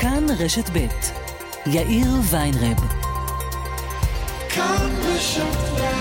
כאן רשת ב' יאיר ויינרב. כאן רשת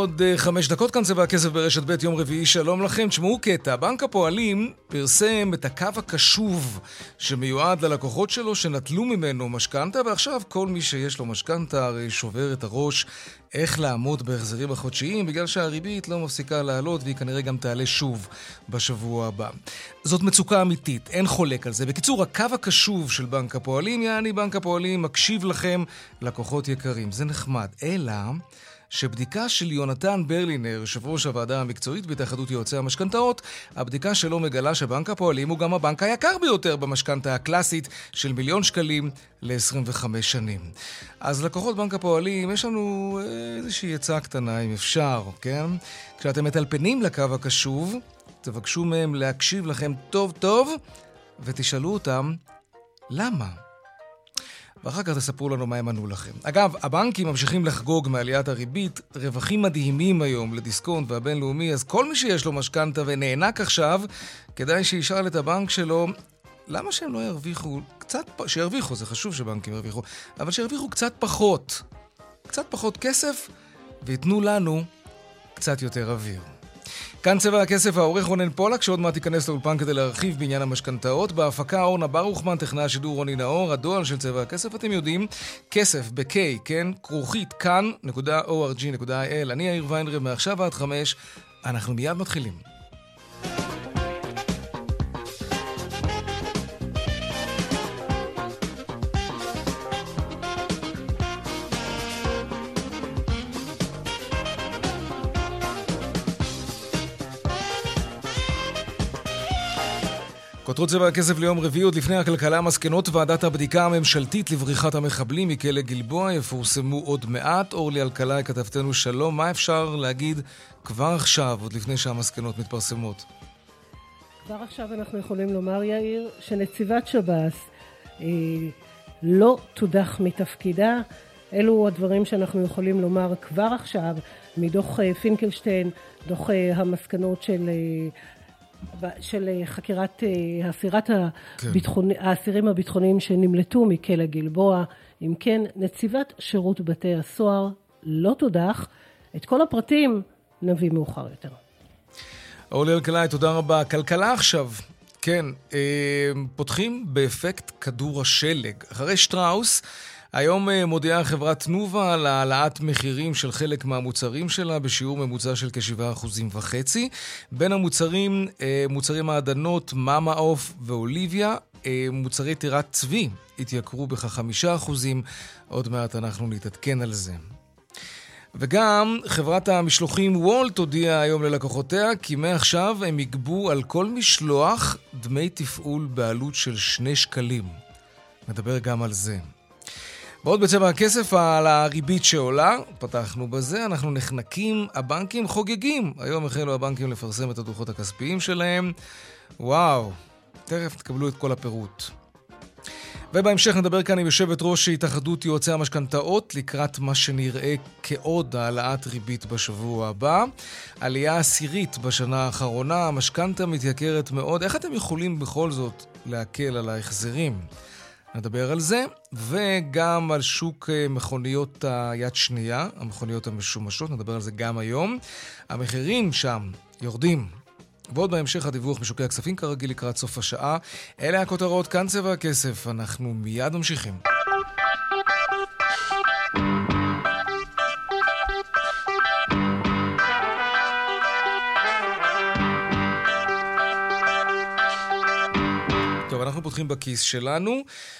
ועוד אה, חמש דקות כאן צבע הכסף ברשת ב' יום רביעי, שלום לכם. תשמעו קטע, בנק הפועלים פרסם את הקו הקשוב שמיועד ללקוחות שלו שנטלו ממנו משכנתה, ועכשיו כל מי שיש לו משכנתה הרי שובר את הראש איך לעמוד בהחזרים החודשיים, בגלל שהריבית לא מפסיקה לעלות והיא כנראה גם תעלה שוב בשבוע הבא. זאת מצוקה אמיתית, אין חולק על זה. בקיצור, הקו הקשוב של בנק הפועלים, יעני בנק הפועלים מקשיב לכם, לקוחות יקרים. זה נחמד. אלא... שבדיקה של יונתן ברלינר, יושב ראש הוועדה המקצועית בהתאחדות יועצי המשכנתאות, הבדיקה שלו מגלה שבנק הפועלים הוא גם הבנק היקר ביותר במשכנתה הקלאסית של מיליון שקלים ל-25 שנים. אז לקוחות בנק הפועלים, יש לנו אה, איזושהי עצה קטנה, אם אפשר, כן? כשאתם מטלפנים לקו הקשוב, תבקשו מהם להקשיב לכם טוב טוב, ותשאלו אותם, למה? ואחר כך תספרו לנו מה הם ענו לכם. אגב, הבנקים ממשיכים לחגוג מעליית הריבית, רווחים מדהימים היום לדיסקונט והבינלאומי, אז כל מי שיש לו משכנתה ונאנק עכשיו, כדאי שישאל את הבנק שלו, למה שהם לא ירוויחו קצת, שירוויחו, זה חשוב שבנקים ירוויחו, אבל שירוויחו קצת פחות, קצת פחות כסף, וייתנו לנו קצת יותר אוויר. כאן צבע הכסף, העורך רונן פולק, שעוד מעט ייכנס לאולפן כדי להרחיב בעניין המשכנתאות. בהפקה אורנה ברוכמן, טכנאי השידור רוני נאור, הדואל של צבע הכסף, אתם יודעים, כסף ב-K, כן? כרוכית כאן.org.il. אני יאיר ויינרב, מעכשיו עד חמש, אנחנו מיד מתחילים. כותרות צבע הכסף ליום רביעי, עוד לפני הכלכלה, מסקנות ועדת הבדיקה הממשלתית לבריחת המחבלים מכלא גלבוע יפורסמו עוד מעט. אורלי אלקלעי, כתבתנו שלום, מה אפשר להגיד כבר עכשיו, עוד לפני שהמסקנות מתפרסמות? כבר עכשיו אנחנו יכולים לומר, יאיר, שנציבת שב"ס אה, לא תודח מתפקידה. אלו הדברים שאנחנו יכולים לומר כבר עכשיו מדוח אה, פינקלשטיין, דוח אה, המסקנות של אה, של אה, חקירת הסירת אה, הביטחונ... כן. האסירים הביטחוניים שנמלטו מכלא גלבוע. אם כן, נציבת שירות בתי הסוהר לא תודח. את כל הפרטים נביא מאוחר יותר. אורלי אלקלעי, תודה רבה. כלכלה עכשיו. כן, אה, פותחים באפקט כדור השלג. אחרי שטראוס, היום אה, מודיעה חברת תנובה על העלאת מחירים של חלק מהמוצרים שלה בשיעור ממוצע של כ-7.5%. בין המוצרים, אה, מוצרי מעדנות, מאמה עוף ואוליביה, אה, מוצרי טירת צבי התייקרו בכ-5%. עוד מעט אנחנו נתעדכן על זה. וגם חברת המשלוחים וולט הודיעה היום ללקוחותיה כי מעכשיו הם יגבו על כל משלוח דמי תפעול בעלות של שני שקלים. נדבר גם על זה. ועוד בצבע הכסף על הריבית שעולה, פתחנו בזה, אנחנו נחנקים, הבנקים חוגגים. היום החלו הבנקים לפרסם את הדוחות הכספיים שלהם. וואו, תכף תקבלו את כל הפירוט. ובהמשך נדבר כאן עם יושבת ראש התאחדות יועצי המשכנתאות לקראת מה שנראה כעוד העלאת ריבית בשבוע הבא. עלייה עשירית בשנה האחרונה, המשכנתה מתייקרת מאוד. איך אתם יכולים בכל זאת להקל על ההחזרים? נדבר על זה, וגם על שוק אה, מכוניות היד שנייה, המכוניות המשומשות, נדבר על זה גם היום. המחירים שם יורדים. ועוד בהמשך הדיווח משוקי הכספים כרגיל לקראת סוף השעה. אלה הכותרות, כאן צבע הכסף, אנחנו מיד ממשיכים. אנחנו פותחים בכיס שלנו,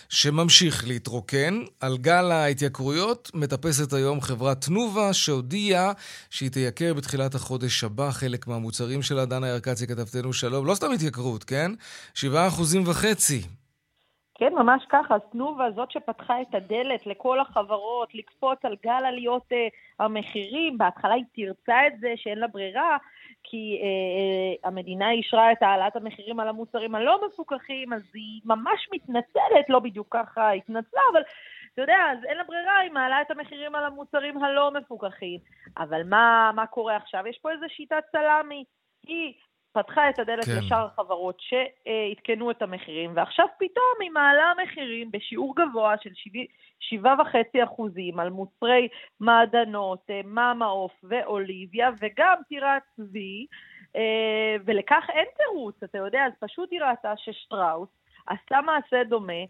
שממשיך להתרוקן. על גל ההתייקרויות מטפסת היום חברת תנובה, שהודיעה שהיא תייקר בתחילת החודש הבא חלק מהמוצרים שלה. דנה ירקצי כתבתנו שלום. לא סתם התייקרות, כן? שבעה אחוזים וחצי. כן, ממש ככה. תנובה זאת שפתחה את הדלת לכל החברות לקפוץ על גל עליות uh, המחירים. בהתחלה היא תרצה את זה, שאין לה ברירה, כי uh, uh, המדינה אישרה את העלאת המחירים על המוצרים הלא מפוקחים, אז היא ממש מתנצלת, לא בדיוק ככה התנצלה, אבל אתה יודע, אז אין לה ברירה, היא מעלה את המחירים על המוצרים הלא מפוקחים. אבל מה, מה קורה עכשיו? יש פה איזו שיטת סלאמי. היא פתחה את הדלת כן. לשאר החברות שעדכנו את המחירים, ועכשיו פתאום היא מעלה מחירים בשיעור גבוה של 7.5 אחוזים על מוצרי מעדנות, אה, מאמה עוף ואוליביה, וגם טירת צבי, אה, ולכך אין תירוץ, אתה יודע, אז פשוט היא ראתה ששטראוס עשתה מעשה דומה,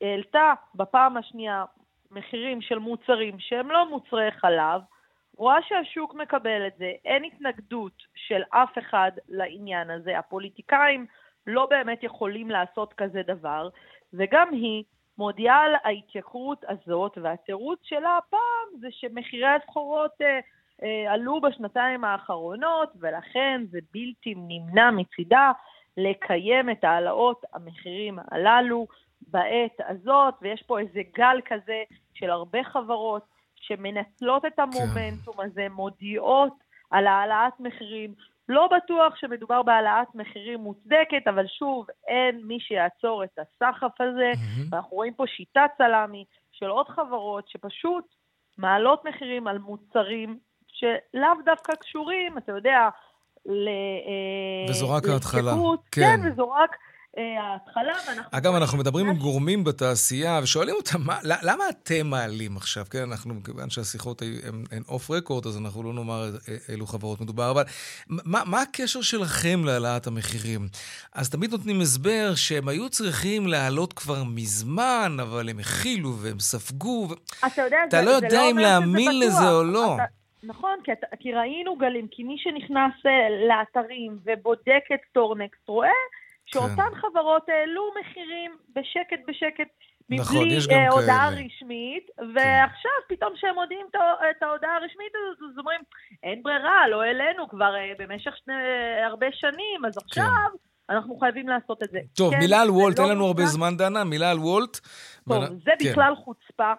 העלתה בפעם השנייה מחירים של מוצרים שהם לא מוצרי חלב, רואה שהשוק מקבל את זה, אין התנגדות של אף אחד לעניין הזה, הפוליטיקאים לא באמת יכולים לעשות כזה דבר, וגם היא מודיעה על ההתייקרות הזאת, והתירוץ שלה הפעם זה שמחירי הסחורות אה, אה, עלו בשנתיים האחרונות, ולכן זה בלתי נמנע מצידה לקיים את העלאות המחירים הללו בעת הזאת, ויש פה איזה גל כזה של הרבה חברות שמנצלות את המומנטום כן. הזה, מודיעות על העלאת מחירים. לא בטוח שמדובר בהעלאת מחירים מוצדקת, אבל שוב, אין מי שיעצור את הסחף הזה. Mm-hmm. ואנחנו רואים פה שיטת סלאמי של עוד חברות שפשוט מעלות מחירים על מוצרים שלאו דווקא קשורים, אתה יודע, ל... אה, וזו רק ההתחלה. כן, כן וזו רק... ההתחלה, ואנחנו... אגב, אנחנו מדברים עם גורמים בתעשייה ושואלים אותם, מה, למה אתם מעלים עכשיו? כן, אנחנו, מכיוון שהשיחות הן אוף רקורד, אז אנחנו לא נאמר אילו חברות מדובר, אבל מה, מה הקשר שלכם להעלאת המחירים? אז תמיד נותנים הסבר שהם היו צריכים להעלות כבר מזמן, אבל הם הכילו והם ספגו. ו... אתה יודע, אתה זה, לא יודע לא אם להאמין לזה או לא. אתה... נכון, כי, כי ראינו גלים, כי מי שנכנס אה, לאתרים ובודק את טורנקסט רואה שאותן כן. חברות העלו מחירים בשקט בשקט. נכון, מבלי גם אה, הודעה כאלה. רשמית, כן. ועכשיו פתאום כשהם מודיעים את ההודעה הרשמית הזאת, אז אומרים, אין ברירה, לא העלינו כבר אה, במשך שני, הרבה שנים, אז עכשיו כן. אנחנו חייבים לעשות את זה. טוב, כן, מילה על וולט, אין לא לנו הרבה זמן, דנה, מילה על וולט. טוב, ו... זה כן. בכלל חוצפה.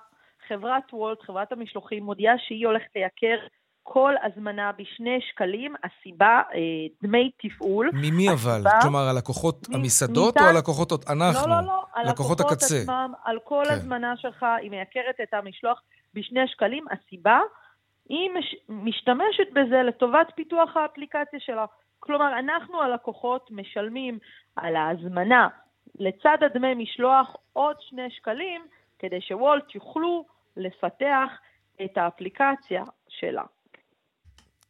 חברת וולט, חברת המשלוחים, מודיעה שהיא הולכת לייקר כל הזמנה בשני שקלים, הסיבה, אה, דמי תפעול. ממי אבל? כלומר, הלקוחות מ- המסעדות ניתן... או הלקוחות אנחנו? לא, לא, לא, לקוחות הקצה. עצמם, על כל כן. הזמנה שלך, היא מייקרת את המשלוח בשני שקלים. הסיבה, היא מש... משתמשת בזה לטובת פיתוח האפליקציה שלה. כלומר, אנחנו הלקוחות משלמים על ההזמנה לצד הדמי משלוח עוד שני שקלים, כדי שוולט יוכלו לפתח את האפליקציה שלה.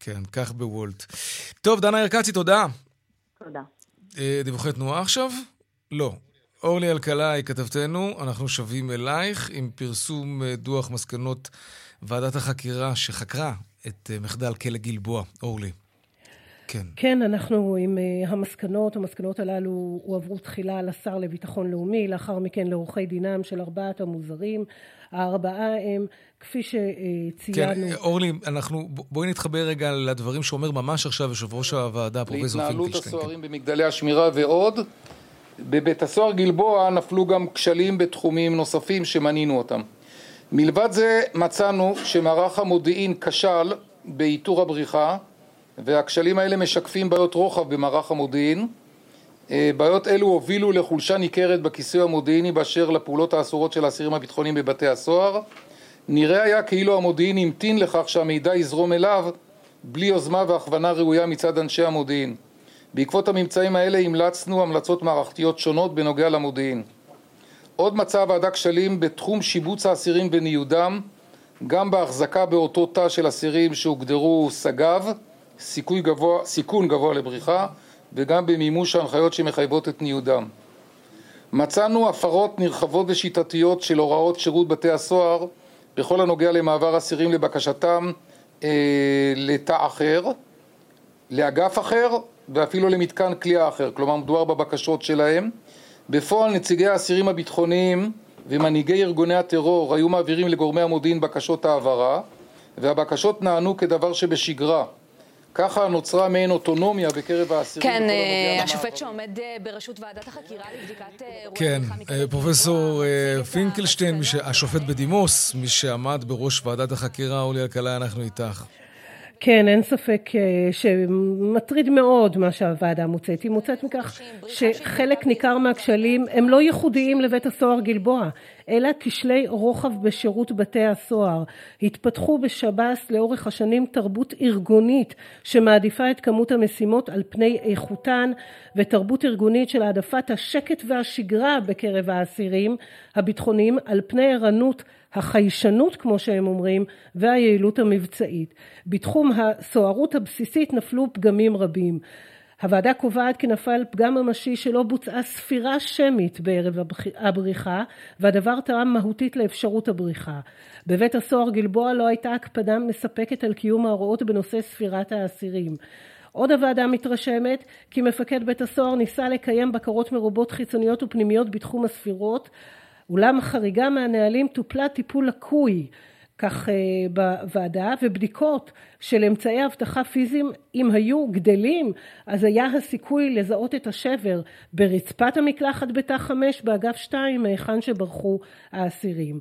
כן, כך בוולט. טוב, דנה ירקצי, תודה. תודה. אה, דיווחי תנועה עכשיו? לא. אורלי אלקלעי, כתבתנו, אנחנו שבים אלייך עם פרסום אה, דוח מסקנות ועדת החקירה שחקרה את אה, מחדל כלא גלבוע. אורלי. כן. כן, אנחנו עם המסקנות, המסקנות הללו הועברו תחילה לשר לביטחון לאומי, לאחר מכן לעורכי דינם של ארבעת המוזהרים. הארבעה הם, כפי שציינו... כן, אורלי, אנחנו, בואי נתחבר רגע לדברים שאומר ממש עכשיו יושב ראש הוועדה, פרופ' פינקלשטיין. להתנהלות הסוהרים כן. במגדלי השמירה ועוד. בבית הסוהר גלבוע נפלו גם כשלים בתחומים נוספים שמנינו אותם. מלבד זה מצאנו שמערך המודיעין כשל באיתור הבריחה והכשלים האלה משקפים בעיות רוחב במערך המודיעין אה, בעיות אלו הובילו לחולשה ניכרת בכיסוי המודיעיני באשר לפעולות האסורות של האסירים הביטחוניים בבתי הסוהר. נראה היה כאילו המודיעין המתין לכך שהמידע יזרום אליו בלי יוזמה והכוונה ראויה מצד אנשי המודיעין. בעקבות הממצאים האלה המלצנו המלצות מערכתיות שונות בנוגע למודיעין. עוד מצאה הוועדה כשלים בתחום שיבוץ האסירים וניודם, גם בהחזקה באותו תא של אסירים שהוגדרו סג"ב, גבוה, סיכון גבוה לבריחה, וגם במימוש ההנחיות שמחייבות את ניודם. מצאנו הפרות נרחבות ושיטתיות של הוראות שירות בתי הסוהר בכל הנוגע למעבר אסירים לבקשתם אה, לתא אחר, לאגף אחר ואפילו למתקן כליאה אחר, כלומר מדובר בבקשות שלהם. בפועל נציגי האסירים הביטחוניים ומנהיגי ארגוני הטרור היו מעבירים לגורמי המודיעין בקשות העברה והבקשות נענו כדבר שבשגרה ככה נוצרה מעין אוטונומיה בקרב האסירים. כן, אה. השופט שעומד אה, בראשות ועדת החקירה לבדיקת אה, אירועי כן, פרופסור פינקלשטיין. השופט בדימוס, מי שעמד בראש ועדת החקירה, אורלי אלקלעי, אנחנו איתך. כן, אין ספק אה, שמטריד מאוד מה שהוועדה מוצאת. היא מוצאת מכך שחלק ניכר מהכשלים הם לא ייחודיים לבית הסוהר גלבוע, אלא כשלי רוחב בשירות בתי הסוהר. התפתחו בשב"ס לאורך השנים תרבות ארגונית שמעדיפה את כמות המשימות על פני איכותן, ותרבות ארגונית של העדפת השקט והשגרה בקרב האסירים הביטחוניים על פני ערנות החיישנות, כמו שהם אומרים, והיעילות המבצעית. בתחום הסוהרות הבסיסית נפלו פגמים רבים. הוועדה קובעת כי נפל פגם ממשי שלא בוצעה ספירה שמית בערב הבריחה, והדבר תרם מהותית לאפשרות הבריחה. בבית הסוהר גלבוע לא הייתה הקפדה מספקת על קיום ההוראות בנושא ספירת האסירים. עוד הוועדה מתרשמת כי מפקד בית הסוהר ניסה לקיים בקרות מרובות חיצוניות ופנימיות בתחום הספירות, אולם החריגה מהנהלים טופלה טיפול לקוי, כך אה, בוועדה, ובדיקות של אמצעי אבטחה פיזיים, אם היו גדלים, אז היה הסיכוי לזהות את השבר ברצפת המקלחת בתא חמש באגף שתיים, מהיכן שברחו האסירים.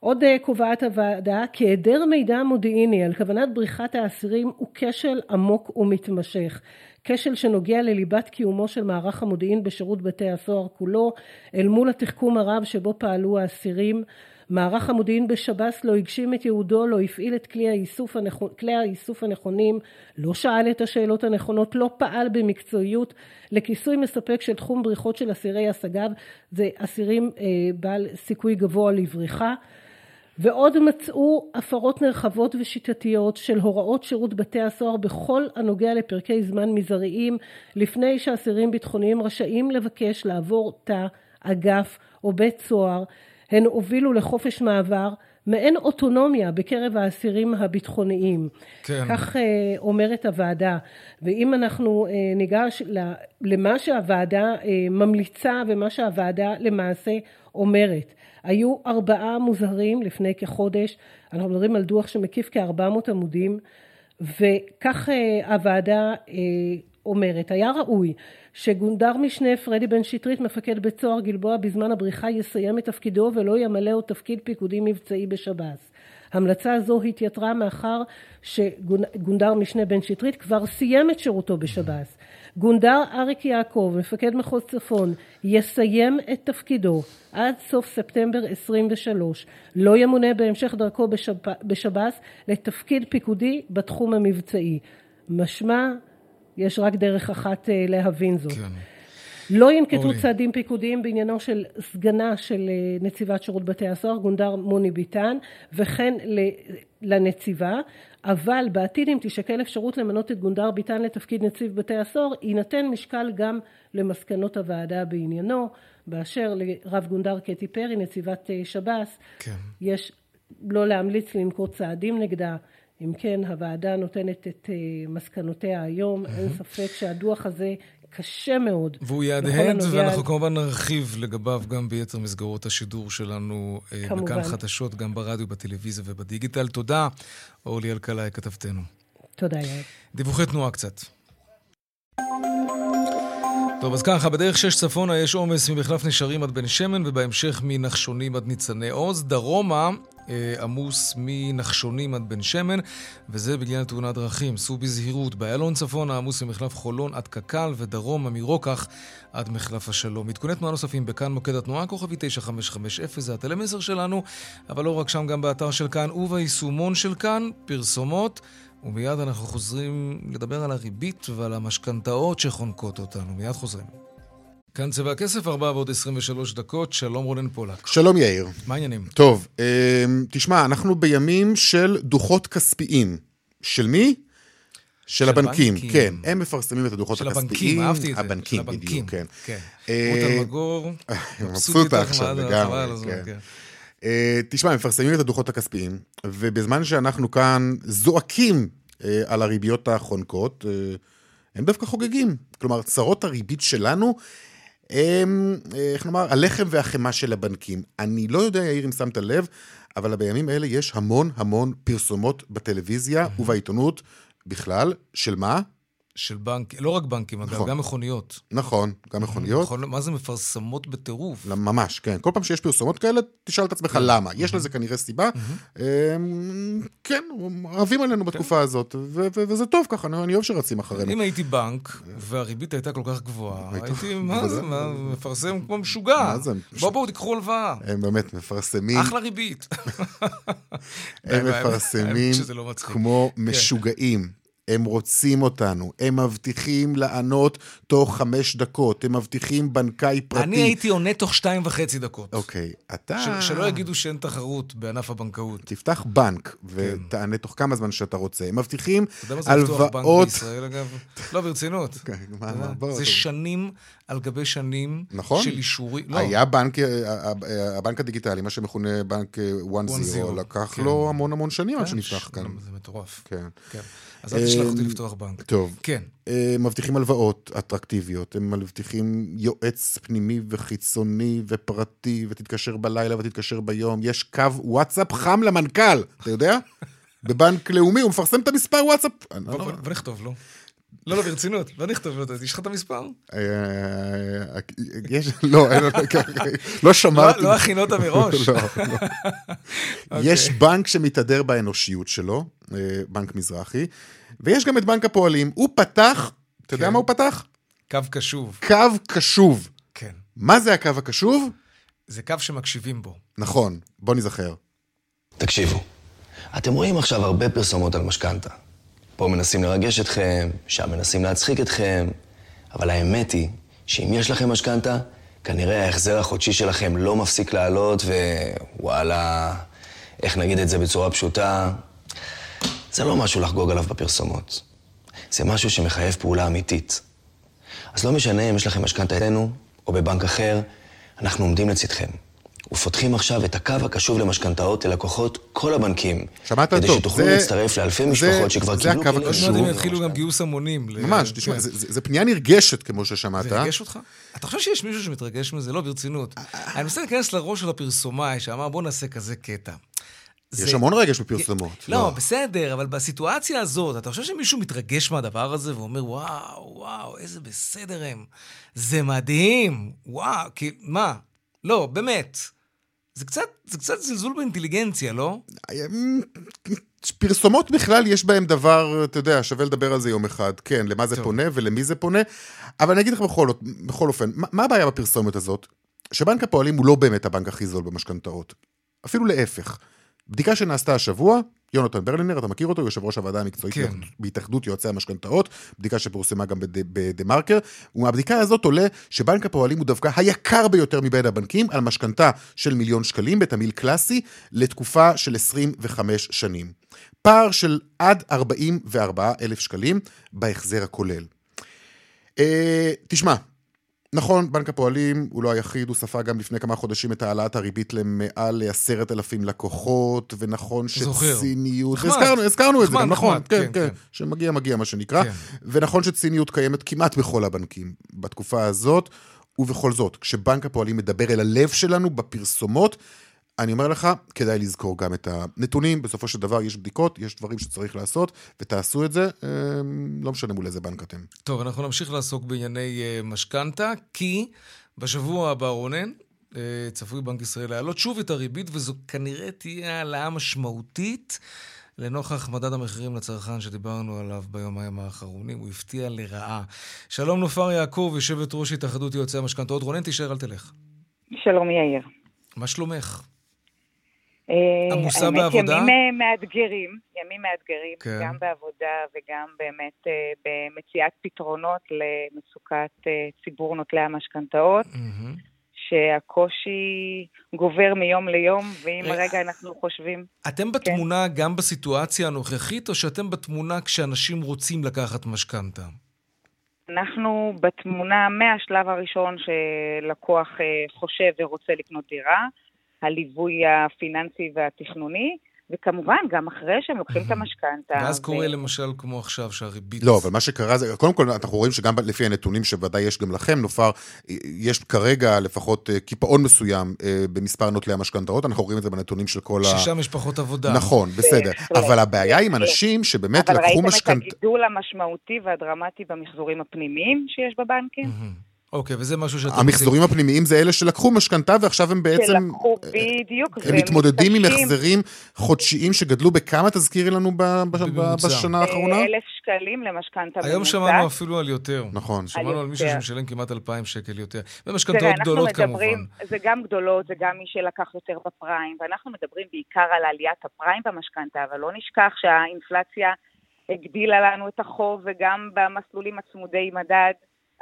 עוד אה, קובעת הוועדה כי היעדר מידע מודיעיני על כוונת בריחת האסירים הוא כשל עמוק ומתמשך. כשל שנוגע לליבת קיומו של מערך המודיעין בשירות בתי הסוהר כולו, אל מול התחכום הרב שבו פעלו האסירים. מערך המודיעין בשב"ס לא הגשים את ייעודו, לא הפעיל את כלי האיסוף, הנכון, כלי האיסוף הנכונים, לא שאל את השאלות הנכונות, לא פעל במקצועיות לכיסוי מספק של תחום בריחות של אסירי השגב, זה אסירים אה, בעל סיכוי גבוה לבריחה. ועוד מצאו הפרות נרחבות ושיטתיות של הוראות שירות בתי הסוהר בכל הנוגע לפרקי זמן מזעריים לפני שאסירים ביטחוניים רשאים לבקש לעבור תא, אגף או בית סוהר. הן הובילו לחופש מעבר, מעין אוטונומיה בקרב האסירים הביטחוניים. כן. כך אה, אומרת הוועדה. ואם אנחנו אה, ניגש למה שהוועדה אה, ממליצה ומה שהוועדה למעשה אומרת. היו ארבעה מוזהרים לפני כחודש, אנחנו מדברים על דוח שמקיף כ-400 עמודים, וכך אה, הוועדה אה, אומרת, היה ראוי שגונדר משנה פרדי בן שטרית, מפקד בית סוהר גלבוע בזמן הבריחה, יסיים את תפקידו ולא ימלא עוד תפקיד פיקודי מבצעי בשב"ס. המלצה זו התייתרה מאחר שגונדר משנה בן שטרית כבר סיים את שירותו בשב"ס. גונדר אריק יעקב, מפקד מחוז צפון, יסיים את תפקידו עד סוף ספטמבר 23. לא ימונה בהמשך דרכו בשב... בשב"ס לתפקיד פיקודי בתחום המבצעי. משמע, יש רק דרך אחת אה, להבין זאת. כן. לא ינקטו. צעדים פיקודיים בעניינו של סגנה של אה, נציבת שירות בתי הסוהר, גונדר מוני ביטן, וכן לנציבה, אבל בעתיד אם תישקל אפשרות למנות את גונדר ביטן לתפקיד נציב בתי הסוהר, יינתן משקל גם למסקנות הוועדה בעניינו. באשר לרב גונדר קטי פרי, נציבת אה, שב"ס, כן. יש לא להמליץ לנקוט צעדים נגדה. אם כן, הוועדה נותנת את אה, מסקנותיה היום. אין ספק שהדוח הזה קשה מאוד. והוא יהדהד, ואנחנו כמובן נרחיב לגביו גם ביתר מסגרות השידור שלנו, אה, כמובן. בכאן חדשות, גם ברדיו, בטלוויזיה ובדיגיטל. תודה, אורלי אלקלעי, כתבתנו. תודה, יעל. דיווחי תנועה קצת. טוב, אז ככה, בדרך שש צפונה יש עומס ממחלף נשרים עד בן שמן, ובהמשך מנחשונים עד ניצני עוז. דרומה עמוס מנחשונים עד בן שמן, וזה בגלל תאונת דרכים. סעו בזהירות. באיילון צפונה עמוס ממחלף חולון עד קק"ל, ודרומה מרוקח עד מחלף השלום. עדכוני תנועה נוספים בכאן מוקד התנועה, כוכבי 9550, זה הטלמסר שלנו, אבל לא רק שם, גם באתר של כאן וביישומון של כאן, פרסומות. ומיד אנחנו חוזרים לדבר על הריבית ועל המשכנתאות שחונקות אותנו. מיד חוזרים. כאן צבע הכסף, 4 ועוד 23 דקות. שלום רונן פולק. שלום יאיר. מה העניינים? טוב, אמ, תשמע, אנחנו בימים של דוחות כספיים. של מי? של של הבנקים, בנקים. כן. הם מפרסמים את הדוחות של הכספיים. הבנקים, אהבתי את זה. הבנקים, של הבנקים. בדיוק, כן. כן. אה, רות אלמגור, מבסוטה עכשיו לגמרי, כן. כן. אה, תשמע, הם מפרסמים את הדוחות הכספיים, ובזמן שאנחנו כאן זועקים אה, על הריביות החונקות, הם דווקא חוגגים. כלומר, צרות הריבית שלנו הם, אה, איך נאמר, הלחם והחמאה של הבנקים. אני לא יודע, יאיר, אם שמת לב, אבל בימים האלה יש המון המון פרסומות בטלוויזיה ובעיתונות, בכלל, של מה? של בנק, לא רק בנקים, אגב, נכון. גם מכוניות. נכון, גם מכוניות. מכונ- מה זה מפרסמות בטירוף? ממש, כן. כל פעם שיש פרסומות כאלה, תשאל את עצמך למה. יש לזה כנראה סיבה. אמ, כן, אוהבים עלינו בתקופה הזאת, וזה טוב ככה, אני אוהב שרצים אחרינו. אם הייתי בנק, והריבית הייתה כל כך גבוהה, היית- הייתי, מה זה, מפרסם כמו משוגע. מה זה? בואו בואו תיקחו הלוואה. הם באמת מפרסמים, אחלה ריבית. הם מפרסמים לא. כמו משוגעים. הם רוצים אותנו, הם מבטיחים לענות תוך חמש דקות, הם מבטיחים בנקאי פרטי. אני הייתי עונה תוך שתיים וחצי דקות. אוקיי, אתה... ש- שלא יגידו שאין תחרות בענף הבנקאות. תפתח בנק ותענה תוך כמה זמן שאתה רוצה. הם מבטיחים אתה יודע מה זה לפתוח בנק הלוואות... בישראל, אגב? לא, ברצינות. כן, מה, בוא, זה. שנים על גבי שנים נכון. של אישורים. לא, היה בנק, אה, אה, הבנק הדיגיטלי, מה שמכונה בנק אה, 1-0, Zero, לקח כן. לו המון המון שנים עד כן, שנפתח כאן. זה מטורף. כן. כן. אז אל תשלח אותי אה, לפתוח בנק. טוב. כן. אה, מבטיחים הלוואות אטרקטיביות, הם מבטיחים יועץ פנימי וחיצוני ופרטי, ותתקשר בלילה ותתקשר ביום. יש קו וואטסאפ חם למנכ"ל, אתה יודע? בבנק לאומי, הוא מפרסם את המספר וואטסאפ. לא- בוא בוא- בוא נכתוב לו. לא, לא, ברצינות, בוא נכתוב לו. יש לך את המספר? אה, יש, לא, אין- לא שמרתי. לא- לא הכינות מראש. לא, לא. יש בנק שמתהדר באנושיות שלו, אה, בנק מזרחי, ויש גם את בנק הפועלים. הוא פתח, אתה יודע כן. מה הוא פתח? קו קשוב. קו קשוב. כן. מה זה הקו הקשוב? זה קו שמקשיבים בו. נכון, בוא נזכר. תקשיבו, אתם רואים עכשיו הרבה פרסומות על משכנתה. פה מנסים לרגש אתכם, שם מנסים להצחיק אתכם, אבל האמת היא שאם יש לכם משכנתה, כנראה ההחזר החודשי שלכם לא מפסיק לעלות, ווואלה, איך נגיד את זה בצורה פשוטה? זה לא משהו לחגוג עליו בפרסומות. זה משהו שמחייב פעולה אמיתית. אז לא משנה אם יש לכם משכנתה אצלנו או בבנק אחר, אנחנו עומדים לצדכם. ופותחים עכשיו את הקו הקשוב למשכנתאות ללקוחות כל הבנקים. שמעת כדי טוב, שתוכלו זה- להצטרף לאלפי זה- משפחות שכבר זה קיבלו הקו כלים עוד הקשוב. מעט הם יתחילו גם למשכנתה. גיוס המונים. ממש, תשמע, כן. זה- זה זה פנייה נרגשת, כמו ששמעת. זה ריגש אותך? אתה חושב שיש מישהו שמתרגש מזה? לא, ברצינות. אני מנסה להיכנס לראש של הפרסומאי שאמר, בוא נעשה כזה קטע. יש זה- המון רגש בפרסומות. לא, בסדר, אבל בסיטואציה הזאת, אתה חושב שמישהו מתרגש מהדבר הזה ואומר, וואו, וואו, איזה בסדר הם. זה מדהים. וואו, כי, מה? לא, באמת. זה קצת, זה קצת זלזול באינטליגנציה, לא? פרסומות בכלל יש בהם דבר, אתה יודע, שווה לדבר על זה יום אחד. כן, למה זה טוב. פונה ולמי זה פונה. אבל אני אגיד לך בכל, בכל אופן, מה, מה הבעיה בפרסומת הזאת? שבנק הפועלים הוא לא באמת הבנק הכי זול במשכנתאות. אפילו להפך. בדיקה שנעשתה השבוע, יונתן ברלינר, אתה מכיר אותו, יושב ראש הוועדה המקצועית כן. בהתאחדות יועצי המשכנתאות, בדיקה שפורסמה גם בד- בדה מרקר, ומהבדיקה הזאת עולה שבנק הפועלים הוא דווקא היקר ביותר מבין הבנקים, על משכנתה של מיליון שקלים בתמהיל קלאסי, לתקופה של 25 שנים. פער של עד 44 אלף שקלים בהחזר הכולל. אה, תשמע, נכון, בנק הפועלים הוא לא היחיד, הוא ספג גם לפני כמה חודשים את העלאת הריבית למעל עשרת אלפים לקוחות, ונכון זוכר. שציניות, נחמד. הזכרנו, הזכרנו את זה גם, נכון, כן, כן, כן, כן. שמגיע מגיע מה שנקרא, כן. ונכון שציניות קיימת כמעט בכל הבנקים בתקופה הזאת, ובכל זאת, כשבנק הפועלים מדבר אל הלב שלנו בפרסומות, אני אומר לך, כדאי לזכור גם את הנתונים, בסופו של דבר יש בדיקות, יש דברים שצריך לעשות, ותעשו את זה, אה, לא משנה מול איזה בנק אתם. טוב, אנחנו נמשיך לעסוק בענייני אה, משכנתה, כי בשבוע הבא, רונן, אה, צפוי בנק ישראל להעלות שוב את הריבית, וזו כנראה תהיה העלאה משמעותית לנוכח מדד המחירים לצרכן שדיברנו עליו ביומיים האחרונים. הוא הפתיע לרעה. שלום נופר יעקב, יושבת ראש התאחדות יועצי המשכנתאות. רונן, תישאר, אל תלך. שלום יאיר. מה שלומך? אה, עמוסה האמת, בעבודה? ימים אה, מאתגרים, ימים מאתגרים, כן. גם בעבודה וגם באמת אה, במציאת פתרונות למצוקת אה, ציבור נוטלי המשכנתאות, מהמם. שהקושי גובר מיום ליום, ואם רגע. רגע אנחנו חושבים... אתם בתמונה גם בסיטואציה הנוכחית, או שאתם בתמונה כשאנשים רוצים לקחת משכנתה? אנחנו בתמונה מהשלב הראשון שלקוח אה, חושב ורוצה לקנות דירה, הליווי הפיננסי והתכנוני, וכמובן, גם אחרי שהם לוקחים את המשכנתה. ואז קורה למשל כמו עכשיו שהריבית... לא, אבל מה שקרה זה, קודם כל אנחנו רואים שגם לפי הנתונים שוודאי יש גם לכם, נופר, יש כרגע לפחות אה, קיפאון מסוים אה, במספר נוטלי המשכנתאות, אנחנו רואים את זה בנתונים של כל ה... ששם יש פחות עבודה. נכון, בסדר. אבל הבעיה עם אנשים שבאמת לקחו משכנתה... אבל ראיתם את הגידול המשמעותי והדרמטי במחזורים הפנימיים שיש בבנקים? אוקיי, וזה משהו שאתם... המחזורים הפנימיים זה אלה שלקחו משכנתה ועכשיו הם בעצם... שלקחו, בדיוק. הם מתמודדים עם החזרים חודשיים שגדלו בכמה, תזכירי לנו בשנה האחרונה? אלף שקלים למשכנתה היום שמענו אפילו על יותר. נכון. שמענו על מישהו שמשלם כמעט אלפיים שקל יותר. ומשכנתאות גדולות כמובן. זה גם גדולות, זה גם מי שלקח יותר בפריים, ואנחנו מדברים בעיקר על עליית הפריים במשכנתה, אבל לא נשכח שהאינפלציה הגדילה לנו את החוב, וגם במסלולים הצמודי מדד.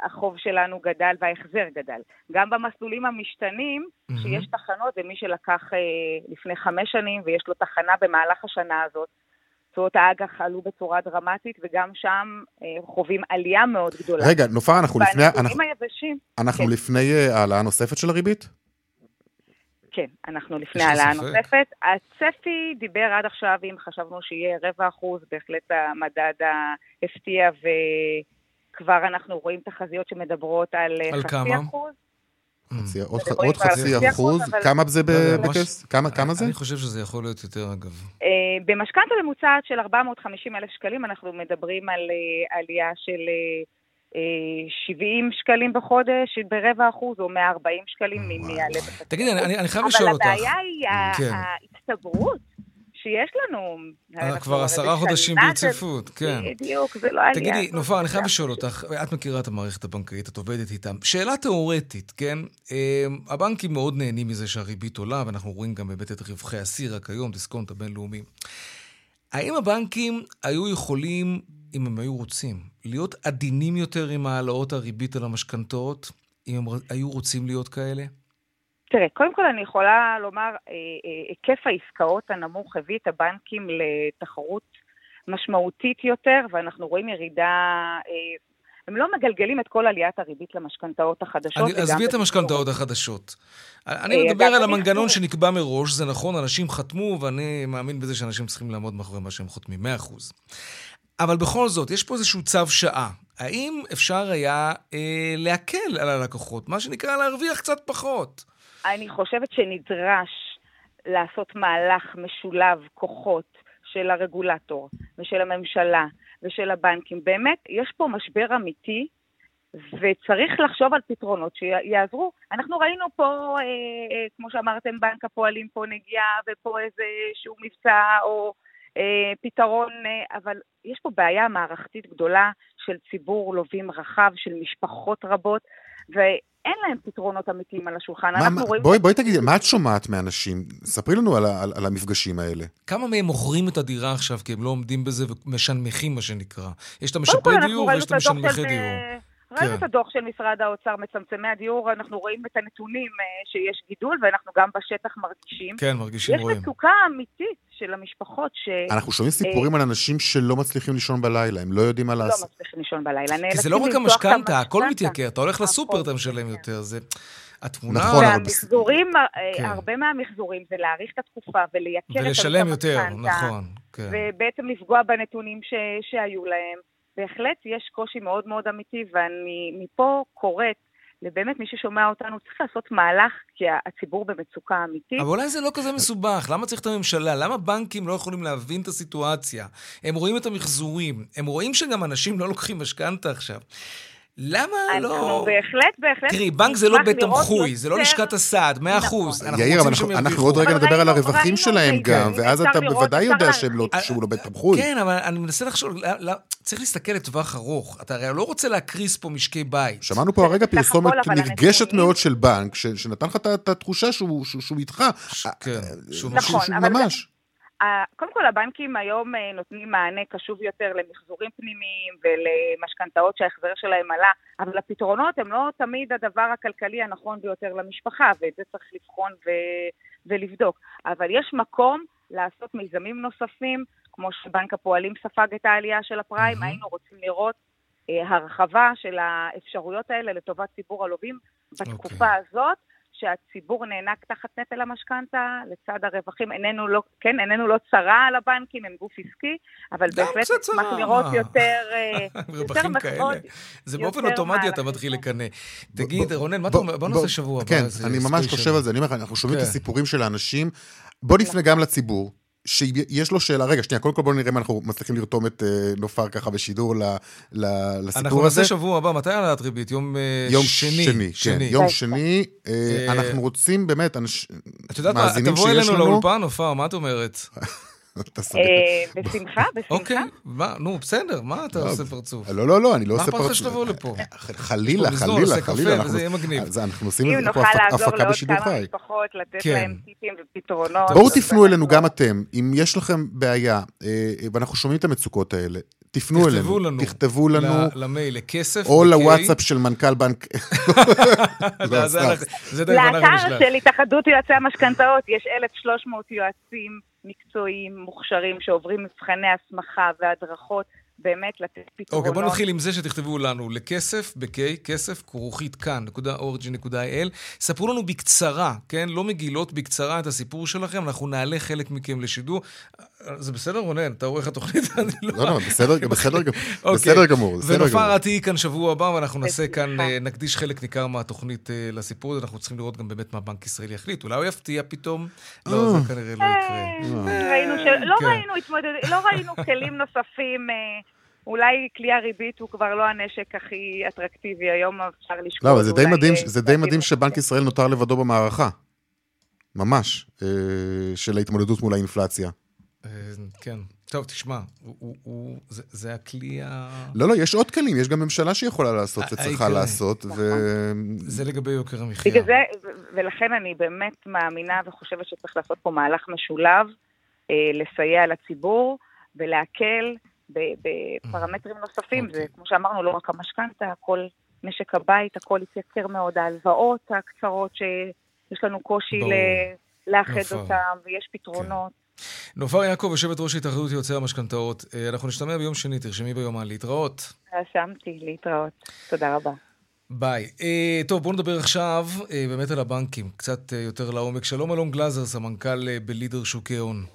החוב שלנו גדל וההחזר גדל. גם במסלולים המשתנים, mm-hmm. שיש תחנות, ומי שלקח אה, לפני חמש שנים ויש לו תחנה במהלך השנה הזאת, תשואות האג"ח עלו בצורה דרמטית, וגם שם אה, חווים עלייה מאוד גדולה. רגע, נופר, אנחנו לפני... אנחנו, היבשים, אנחנו כן. לפני אה, העלאה נוספת של הריבית? כן, אנחנו לפני העלאה נוספת. הצפי דיבר עד עכשיו, אם חשבנו שיהיה רבע אחוז, בהחלט המדד הפתיע ו... כבר אנחנו רואים תחזיות שמדברות על, אה, על חצי כמה? אחוז. עוד, עוד חצי אחוז, אבל... כמה זה בכס? לא, כמה, כמה זה? אני חושב שזה יכול להיות יותר אגב. Uh, במשכנתה ממוצעת של 450 אלף שקלים אנחנו מדברים על uh, עלייה של uh, 70 שקלים בחודש ברבע אחוז, או 140 שקלים, אם יעלה בחצי. תגידי, אני, אני חייב לשאול אותך. אבל הבעיה היא כן. ההצטברות. שיש לנו. אה, כבר עשרה חודשים ברציפות, כן. בדיוק, זה לא עלייה. תגידי, נופר, אני חייב לשאול אותך, את מכירה את המערכת הבנקאית, את עובדת איתם. שאלה תיאורטית, כן? אה, הבנקים מאוד נהנים מזה שהריבית עולה, ואנחנו רואים גם באמת את רווחי השיא רק היום, דיסקונט הבינלאומי. האם הבנקים היו יכולים, אם הם היו רוצים, להיות עדינים יותר עם העלאות הריבית על המשכנתאות, אם הם היו רוצים להיות כאלה? תראה, קודם כל אני יכולה לומר, אה, אה, היקף העסקאות הנמוך הביא את הבנקים לתחרות משמעותית יותר, ואנחנו רואים ירידה... אה, הם לא מגלגלים את כל עליית הריבית למשכנתאות החדשות. עזבי את המשכנתאות החדשות. אני מדבר על המנגנון שנקבע מראש, זה נכון, אנשים חתמו, ואני מאמין בזה שאנשים צריכים לעמוד מאחורי מה שהם חותמים, 100%. אבל בכל זאת, יש פה איזשהו צו שעה. האם אפשר היה אה, להקל על הלקוחות, מה שנקרא להרוויח קצת פחות? אני חושבת שנדרש לעשות מהלך משולב כוחות של הרגולטור ושל הממשלה ושל הבנקים. באמת, יש פה משבר אמיתי, וצריך לחשוב על פתרונות שיעזרו. אנחנו ראינו פה, אה, אה, כמו שאמרתם, בנק הפועלים פה נגיעה ופה איזה שהוא מבצע או אה, פתרון, אה, אבל יש פה בעיה מערכתית גדולה של ציבור לווים רחב, של משפחות רבות, ו... אין להם פתרונות אמיתיים על השולחן. מה, אנחנו רואים... בואי, בואי תגידי, מה את שומעת מאנשים? ספרי לנו על, על, על המפגשים האלה. כמה מהם מוכרים את הדירה עכשיו כי הם לא עומדים בזה ומשנמכים, מה שנקרא? יש את המשפרי דיור ויש את המשנמכי דיור. ראינו כן. את הדוח של משרד האוצר, מצמצמי הדיור, אנחנו רואים את הנתונים אה, שיש גידול, ואנחנו גם בשטח מרגישים. כן, מרגישים, יש רואים. יש מצוקה אמיתית של המשפחות ש... אנחנו שומעים סיפורים אה... על אנשים שלא מצליחים לישון בלילה, הם לא יודעים מה לא לעשות. לא מצליחים לישון בלילה, כי זה לא רק המשכנתה, הכל מתייקר, אתה הולך לסופר, אתה משלם יותר, זה... התמונה... נכון, אבל... והמחזורים, אה, כן. הרבה מהמחזורים זה להאריך את התקופה ולייקר את המשכנתה. ולשלם יותר, נכון, כן. ובעצם לפגוע בנתונים ש... שהיו להם. בהחלט יש קושי מאוד מאוד אמיתי, ואני מפה קוראת לבאמת מי ששומע אותנו, צריך לעשות מהלך, כי הציבור במצוקה אמיתית. אבל אולי זה לא כזה מסובך, למה צריך את הממשלה? למה בנקים לא יכולים להבין את הסיטואציה? הם רואים את המחזורים, הם רואים שגם אנשים לא לוקחים משכנתה עכשיו. למה לא... אנחנו בהחלט, בהחלט... תראי, בנק זה לא בית תמחוי, זה לא לשכת הסעד, מאה נכון. אחוז. יאיר, אבל אנחנו עוד רגע נדבר על הרווחים שלהם גם, ואז אתה בוודאי יודע לא- שהוא לא בית תמחוי. כן, אבל אני מנסה לחשוב, צריך להסתכל לטווח ארוך. אתה הרי לא רוצה להקריס פה משקי בית. שמענו פה הרגע פרסומת נרגשת מאוד של בנק, שנתן לך את התחושה שהוא איתך. כן, שהוא ממש. קודם כל הבנקים היום אה, נותנים מענה קשוב יותר למחזורים פנימיים ולמשכנתאות שההחזר שלהם עלה, אבל הפתרונות הם לא תמיד הדבר הכלכלי הנכון ביותר למשפחה, ואת זה צריך לבחון ו- ולבדוק. אבל יש מקום לעשות מיזמים נוספים, כמו שבנק הפועלים ספג את העלייה של הפריים, mm-hmm. היינו רוצים לראות אה, הרחבה של האפשרויות האלה לטובת ציבור הלווים בתקופה okay. אוקיי. הזאת. שהציבור נאנק תחת נטל המשכנתה, לצד הרווחים, איננו לא, כן, איננו לא צרה על הבנקים, הם גוף עסקי, אבל בהחלט צרה, לראות מה? יותר, אה, יותר רווחים כאלה. מאוד, זה באופן אוטומטי אתה. מתחיל לקנא. תגיד, רונן, מה אתה אומר? בוא נעשה שבוע הבא. כן, אני ממש. חושב על זה, אני אומר לך, אנחנו שומעים את כן. הסיפורים של האנשים. בוא נפנה גם לציבור. שיש לו שאלה, רגע, שנייה, קודם כל בואו נראה אם אנחנו מצליחים לרתום את אה, נופר ככה בשידור ל- ל- אנחנו לסיפור הזה. נעשה שבוע הבא, מתי העלאת ריבית? יום אה, יום שני. שני, כן, יום. שני. אה, אה, אנחנו רוצים באמת, אנש- את יודעת מה, מאזינים תבוא שיש אלינו לנו- לאולפן, נופר, מה את אומרת? אה, בשמחה, בשמחה. אוקיי, מה, נו, בסדר, מה אתה לא, עושה פרצוף? לא, לא, לא, אני לא מה עושה אכפת לך שתבוא לפה? חלילה, פה מזנון, חלילה, חלילה. אנחנו- וזה יהיה מגניב. אז אנחנו עושים אם את זה פה נוכל הפק- לעזור הפקה לעוד בשידור כמה חי. משפחות, לתת כן. להם טיפים ופתרונות. בואו תפנו אלינו לא- גם אתם, אם יש לכם בעיה, אה, ואנחנו שומעים את המצוקות האלה, תפנו תכתבו אלינו, לנו. תכתבו לנו, למייל, לכסף. או ב-K. לוואטסאפ של מנכ"ל בנק... לא, לאתר. של התאחדות יועצי המשכנתאות יש 1,300 יועצים מקצועיים, מוכשרים, שעוברים מבחני הסמכה והדרכות, באמת לתת פתרונות. אוקיי, בוא נתחיל עם זה שתכתבו לנו לכסף, ב-K, כסף, כרוכית כאן.org.il. ספרו לנו בקצרה, כן? לא מגילות, בקצרה את הסיפור שלכם, אנחנו נעלה חלק מכם לשידור. זה בסדר, רונן? אתה עורך התוכנית? אני לא, לא, בסדר, בסדר גמור, אוקיי. בסדר גמור, בסדר גמור. ונופר, את תהיי כאן שבוע הבא, ואנחנו נעשה. כאן, אה, נקדיש חלק ניכר מהתוכנית אה, לסיפור הזה. אנחנו צריכים לראות גם באמת מה בנק ישראל יחליט. אולי הוא יפתיע פתאום? לא, זה כנראה לא יקרה. אה, ראינו ש... לא כן. ראינו. לא ראינו כלים נוספים, אה, אולי כלי הריבית הוא כבר לא הנשק הכי אטרקטיבי היום, אפשר לשקול לא, אבל זה די מדהים, אה, זה די צעדים מדהים שבנק. ישראל נותר לבדו במערכה. ממש, אה, של ההתמודדות מול האינפלציה. אה, כן. טוב, תשמע, הוא- הוא- הוא- זה- זה הכלי ה... לא, לא, יש עוד כלים, יש גם ממשלה שיכולה לעשות אה, וצריכה העיקרי. לעשות, ו... זה לגבי יוקר המחיה. בגלל זה, ו- ולכן אני באמת מאמינה וחושבת שצריך לעשות פה מהלך משולב, אה, לסייע לציבור ולהקל ב- בפרמטרים נוספים. אוקיי. זה, כמו שאמרנו, לא רק המשכנתה, הכל משק הבית, הכל התייקר מאוד, ההלוואות הקצרות שיש לנו קושי. ל- לאחד. אותם, ויש פתרונות. נופר יעקב, יושבת ראש התאחדות יועצי המשכנתאות. אה, אנחנו נשתמע ביום שני, תרשמי ביומן להתראות. רשמתי, להתראות. תודה רבה. ביי. אה, טוב, בואו נדבר עכשיו אה, באמת על הבנקים, קצת אה, יותר לעומק. שלום אלון גלזר, סמנכ"ל אה, בלידר שוקי הון.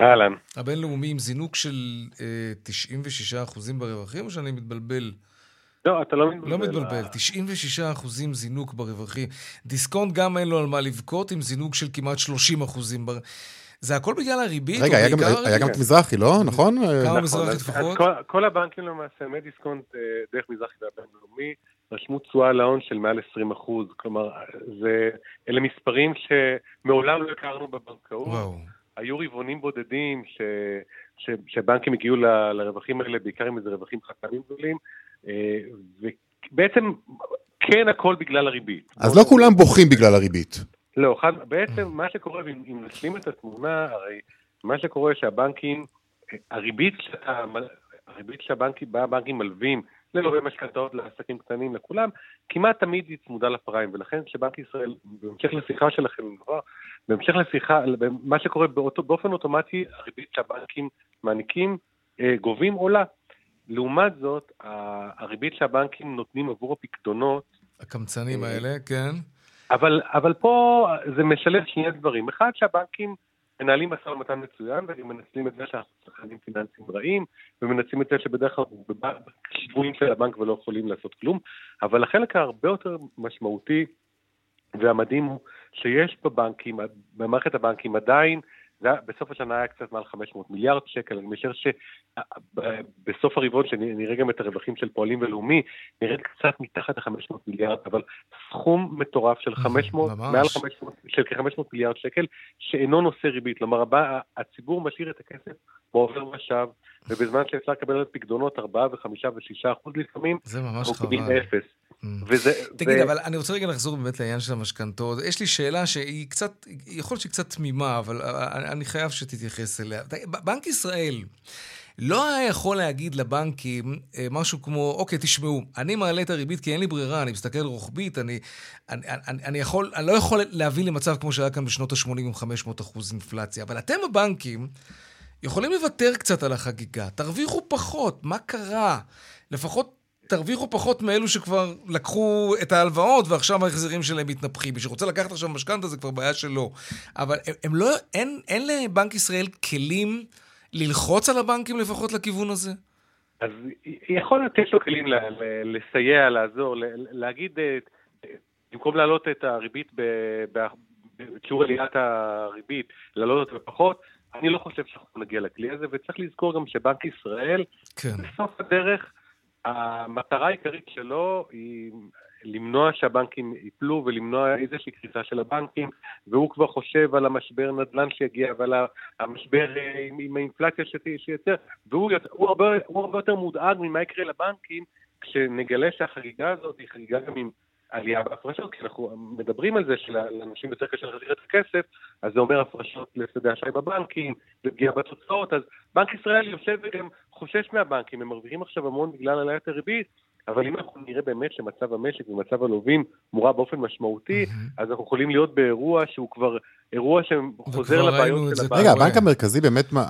אהלן. הבינלאומי עם זינוק של אה, 96% ברווחים, או שאני מתבלבל? לא, אתה לא מתבלבל. לא מתבלבל, 96% זינוק ברווחים. דיסקונט גם אין לו על מה לבכות, עם זינוק של כמעט 30%. בר... זה הכל בגלל הריבית? רגע, היה גם- היה גם? את מזרחי, לא? נכון? כמה נכון, מזרחי לפחות? כל- כל הבנקים למעשה, מדיסקונט אה, דרך מזרחי והבינלאומי, רשמו תשואה להון של מעל 20 אחוז. כלומר, זה, אלה מספרים שמעולם לא הכרנו בבנקאות. וואו. היו רבעונים בודדים ש, ש, שבנקים הגיעו ל, לרווחים האלה, בעיקר עם איזה רווחים חד-פעמים גדולים, אה, ובעצם כן הכל בגלל הריבית. אז לא כולם בוכים בגלל הריבית. לא, חד, בעצם מה שקורה, אם, אם נשלים את התמונה, הרי מה שקורה שהבנקים, הריבית הריבית שהבנקים, בה הבנקים מלווים ללווה משכנתאות לעסקים קטנים, לכולם, כמעט תמיד היא צמודה לפריים, ולכן כשבנק ישראל, בהמשך לשיחה שלכם, בהמשך לשיחה, מה שקורה באותו, באופן אוטומטי, הריבית שהבנקים מעניקים, אה, גובים עולה. לעומת זאת, הריבית שהבנקים נותנים עבור הפקדונות, הקמצנים אה, האלה, כן. אבל, אבל פה זה משלב שני דברים. אחד, שהבנקים מנהלים משא ומתן מצוין, והם מנצלים את זה שאנחנו צרכנים פיננסיים רעים, ומנצלים את זה שבדרך כלל שבויים של הבנק ולא יכולים לעשות כלום. אבל החלק ההרבה יותר משמעותי והמדהים הוא שיש בבנקים, במערכת הבנקים עדיין, זה היה, בסוף השנה היה קצת מעל 500 מיליארד שקל, אני משער שבסוף הרבעון, שנראה גם את הרווחים של פועלים ולאומי, נרד קצת מתחת ל-500 מיליארד, אבל סכום מטורף של 500, ממש. מעל 500, של כ-500 מיליארד שקל, שאינו נושא ריבית. כלומר, הבא, הציבור משאיר את הכסף בעובר ושב, ובזמן שאפשר לקבל על פקדונות 4 ו-5 ו-6 אחוז לפעמים, זה ממש חבל. אפס. Mm. וזה, תגיד, ו- אבל אני רוצה רגע לחזור באמת לעניין של המשכנתאות. יש לי שאלה שהיא קצת, יכול להיות שהיא קצת תמימה, אבל אני- חייב שתתייחס אליה. בנק ישראל לא היה יכול להגיד לבנקים אה, משהו כמו, אוקיי, תשמעו, אני מעלה את הריבית כי אין לי ברירה, אני מסתכל רוחבית, אני, אני, אני, אני, יכול, אני לא יכול להביא למצב כמו שהיה כאן בשנות ה-80 עם 500 אחוז אינפלציה, אבל אתם הבנקים יכולים לוותר קצת על החגיגה, תרוויחו פחות, מה קרה? לפחות תרוויחו פחות מאלו שכבר לקחו את ההלוואות ועכשיו ההחזרים שלהם מתנפחים. מי שרוצה לקחת עכשיו משכנתה זה כבר בעיה שלו. אבל הם, הם לא, אין, אין לבנק ישראל כלים ללחוץ על הבנקים לפחות לכיוון הזה? אז יכול להיות שיש לו כלים לסייע, לעזור, להגיד, אה, במקום להעלות את הריבית, בשיעור עליית הריבית, להעלות אותה בפחות, אני לא חושב שאנחנו נגיע לכלי הזה, וצריך לזכור גם שבנק ישראל, כן. בסוף הדרך, המטרה העיקרית שלו היא למנוע שהבנקים ייפלו ולמנוע איזושהי קריסה של הבנקים, והוא כבר חושב על המשבר נדל"ן שיגיע ועל המשבר אה, עם, עם האינפלציה שייצר, והוא הוא הרבה, הוא הרבה יותר מודאג ממה יקרה לבנקים כשנגלה שהחגיגה הזאת היא חגיגה גם עם עלייה בהפרשות, כי אנחנו מדברים על זה שלאנשים יותר קשה להחזיר את הכסף, אז זה אומר הפרשות לשדה אשראי בבנקים, ופגיעה בתוצאות, אז בנק ישראל יושב וגם חושש מהבנקים, הם מרוויחים עכשיו המון בגלל עליית הריבית, אבל אם אנחנו נראה באמת שמצב המשק ומצב הלווים מורע באופן משמעותי. אז אנחנו יכולים להיות באירוע שהוא כבר אירוע שחוזר לבעיות של הבנק. רגע, הבנק המרכזי באמת, מה,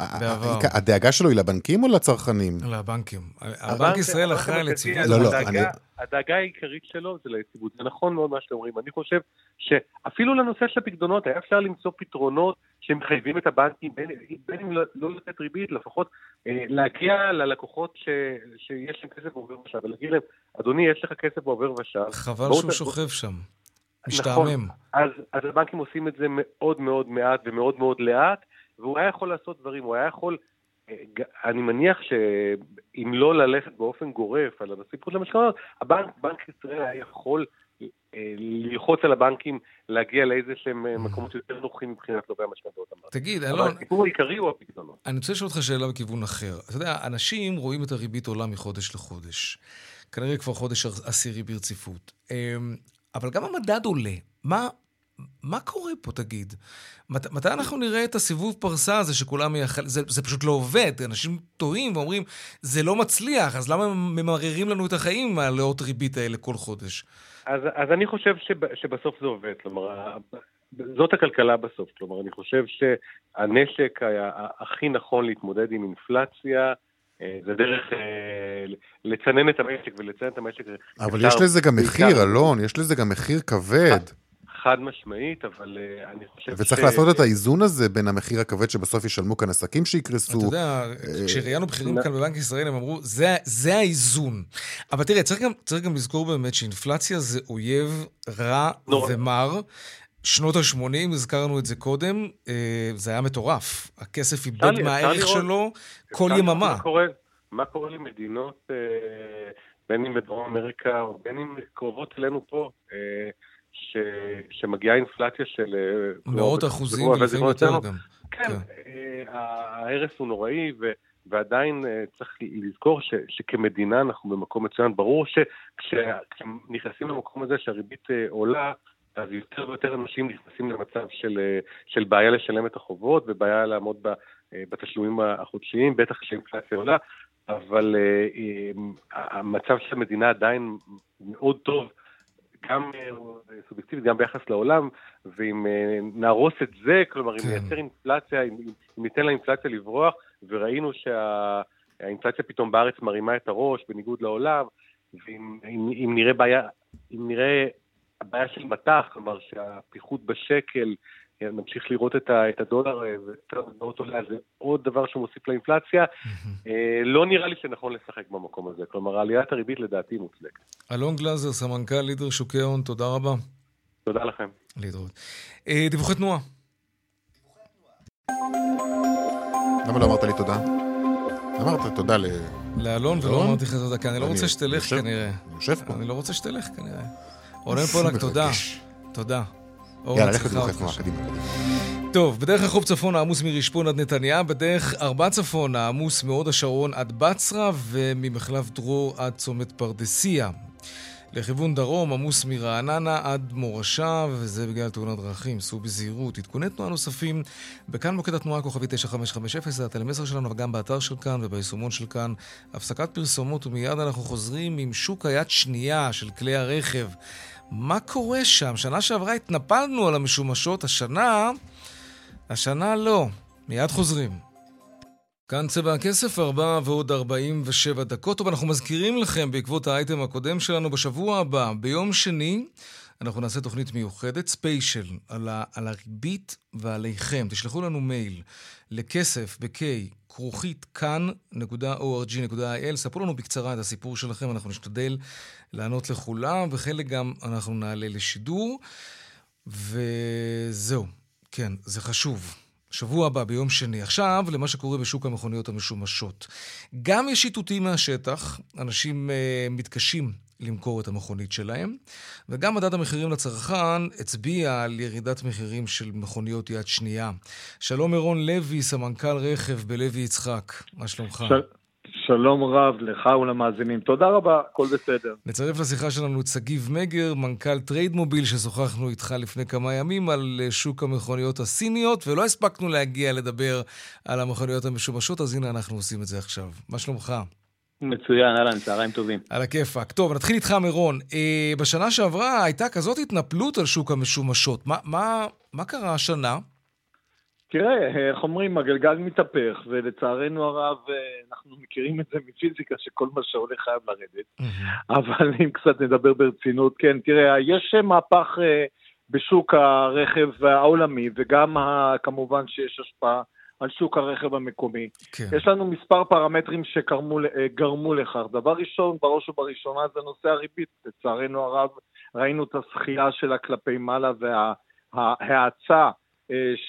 הדאגה שלו היא לבנקים או לצרכנים? לבנקים. הבנק ישראל אחראי על יציבות. לא, לא, אני... הדאגה העיקרית שלו זה ליציבות. זה נכון מאוד מה שאתם אומרים. אני חושב שאפילו לנושא של הפקדונות היה אפשר למצוא פתרונות שמחייבים את הבנקים, בין, בין אם לא, לא לתת ריבית, לפחות אה, להגיע ללקוחות ש, שיש להם כסף בעובר ושב, ולהגיד להם, אדוני, יש לך כסף בעובר ושב. חבל שהוא. שוכב שם. משתעמם. נכון, אז, אז הבנקים עושים את זה מאוד מאוד מעט ומאוד מאוד לאט, והוא היה יכול לעשות דברים, הוא היה יכול, אה, אני מניח שאם לא ללכת באופן גורף על הנושאים פה למשכנתאות, הבנק, בנק ישראל היה יכול אה, ללחוץ על הבנקים להגיע לאיזה שהם אה, מקומות יותר נוחים מבחינת לובי המשכנתאות. תגיד, אלון... אבל הסיפור העיקרי הוא הפקדונות. אני רוצה לשאול אותך שאלה בכיוון אחר. אתה יודע, אנשים רואים את הריבית עולה מחודש לחודש. כנראה כבר חודש עשירי ברציפות. אבל גם המדד עולה. מה, מה קורה פה, תגיד? מת, מתי אנחנו נראה את הסיבוב פרסה הזה שכולם מייחל... זה, זה פשוט לא עובד. אנשים טועים ואומרים, זה לא מצליח, אז למה הם ממררים לנו את החיים עם הלאות ריבית האלה כל חודש? אז, אז אני חושב שב, שבסוף זה עובד. כלומר, זאת הכלכלה בסוף. כלומר, אני חושב שהנשק היה הכי נכון להתמודד עם אינפלציה, זה דרך אה, לצנן את המשק ולצנן את המשק. אבל יש לזה גם מחיר, אלון, יש לזה גם מחיר כבד. חד משמעית, אבל uh, אני חושב ש... וצריך לעשות את האיזון הזה בין המחיר הכבד שבסוף ישלמו כאן עסקים שיקרסו. אתה יודע, כשראיינו בכירים כאן בבנק ישראל, הם אמרו, זה, זה האיזון. אבל תראה, צריך גם, צריך גם לזכור באמת שאינפלציה זה אויב רע. ומר. שנות ה-80, הזכרנו את זה קודם, אה, זה היה מטורף. הכסף איבד מהערך שלו כל יממה. מה קורה, מה קורה למדינות, אה, בין אם בדרום אמריקה או בין אם קרובות אלינו פה, אה, ש, שמגיעה אינפלציה של... מאות אחוזים ולפעמים יותר גם. כן, כן. ההרס הוא נוראי, ו... ועדיין צריך לזכור ש, שכמדינה אנחנו במקום מצוין. ברור שכשנכנסים למקום הזה שהריבית עולה, אז יותר ויותר אנשים נכנסים למצב של, אה, של בעיה לשלם את החובות ובעיה לעמוד ב, אה, בתשלומים החודשיים, בטח כשאינפלציה עולה, אבל uh, המצב של המדינה עדיין מאוד טוב, גם סובייקטיבית, גם ביחס לעולם, ואם נהרוס את זה, כלומר, כן. אם נייצר אינפלציה, אם, אם ניתן לאינפלציה לברוח, וראינו שהאינפלציה פתאום בארץ מרימה את הראש, בניגוד לעולם, ואם אם, אם נראה בעיה, אם נראה הבעיה של מטח, כלומר שהפיחות בשקל, נמשיך לראות את, הדולר אה, והדולרות עולה, זה עוד דבר שמוסיף לאינפלציה. אה, לא נראה לי שנכון לשחק במקום הזה, כלומר עליית הריבית לדעתי מוצדקת. אלון גלזר, סמנכ"ל לידר שוקי ההון, תודה רבה. תודה לכם. להתראות. אה, דיווחי תנועה. למה לא אמרת לי תודה? אמרת תודה ל... לאלון ולא אמרתי לך תודה, כי אני לא רוצה שתלך כנראה. יושב פה. אני לא רוצה שתלך כנראה. אורן פולק, תודה. תודה. יאללה, לך לדיווחי תנועה, קדימה. טוב, בדרך החוף צפון העמוס מרשפון עד נתניה, בדרך ארבע צפון העמוס מהוד השרון עד בצרה וממחלף דרור עד צומת פרדסיה. לכיוון דרום עמוס מרעננה עד מורשה, וזה בגלל תאונת דרכים, סעו בזהירות. עדכוני תנועה נוספים, בכאן מוקד התנועה כוכבי 9550, זה הטלמסר שלנו וגם באתר של כאן וביישומון של כאן. הפסקת פרסומות ומיד אנחנו חוזרים עם שוק היד שנייה של כלי הרכב. מה קורה שם? שנה שעברה התנפלנו על המשומשות, השנה... השנה לא. מיד חוזרים. כאן צבע הכסף, 4 ועוד 47 דקות. טוב, אנחנו מזכירים לכם בעקבות האייטם הקודם שלנו בשבוע הבא, ביום שני, אנחנו נעשה תוכנית מיוחדת, ספיישל, על, ה, על הריבית ועליכם. תשלחו לנו מייל לכסף ב-K, כרוכית כאן.org.il. ספרו לנו בקצרה את הסיפור שלכם, אנחנו נשתדל לענות לכולם, וחלק גם אנחנו נעלה לשידור. וזהו, כן, זה חשוב. שבוע הבא, ביום שני. עכשיו, למה שקורה בשוק המכוניות המשומשות. גם יש איתותים מהשטח, אנשים uh, מתקשים למכור את המכונית שלהם, וגם מדד המחירים לצרכן הצביע על ירידת מחירים של מכוניות יד שנייה. שלום מירון לוי, סמנכ"ל רכב בלוי יצחק, מה שלומך? של... שלום רב לך ולמאזינים. תודה רבה, הכל בסדר. נצרף לשיחה שלנו את שגיב מגר, מנכ"ל טרייד מוביל, ששוחחנו איתך לפני כמה ימים על אה, שוק המכוניות הסיניות, ולא הספקנו להגיע לדבר על המכוניות המשומשות, אז הנה אנחנו עושים את זה עכשיו. מה שלומך? מצוין, אהלן, צהריים טובים. על הכיפאק. טוב, נתחיל איתך, מירון. אה, בשנה שעברה הייתה כזאת התנפלות על שוק המשומשות. מה, מה, מה קרה השנה? תראה, איך אומרים, הגלגל מתהפך, ולצערנו הרב, אה, אנחנו מכירים את זה מפיזיקה, שכל מה שעולה חייב לרדת. אבל אם קצת נדבר ברצינות, כן, תראה, יש מהפך אה, בשוק הרכב העולמי, וגם כמובן שיש השפעה על שוק הרכב המקומי. כן. יש לנו מספר פרמטרים שגרמו אה, לכך. דבר ראשון, בראש ובראשונה, זה נושא הריבית. לצערנו הרב, ראינו את הזכייה שלה כלפי מעלה וההאצה. וה,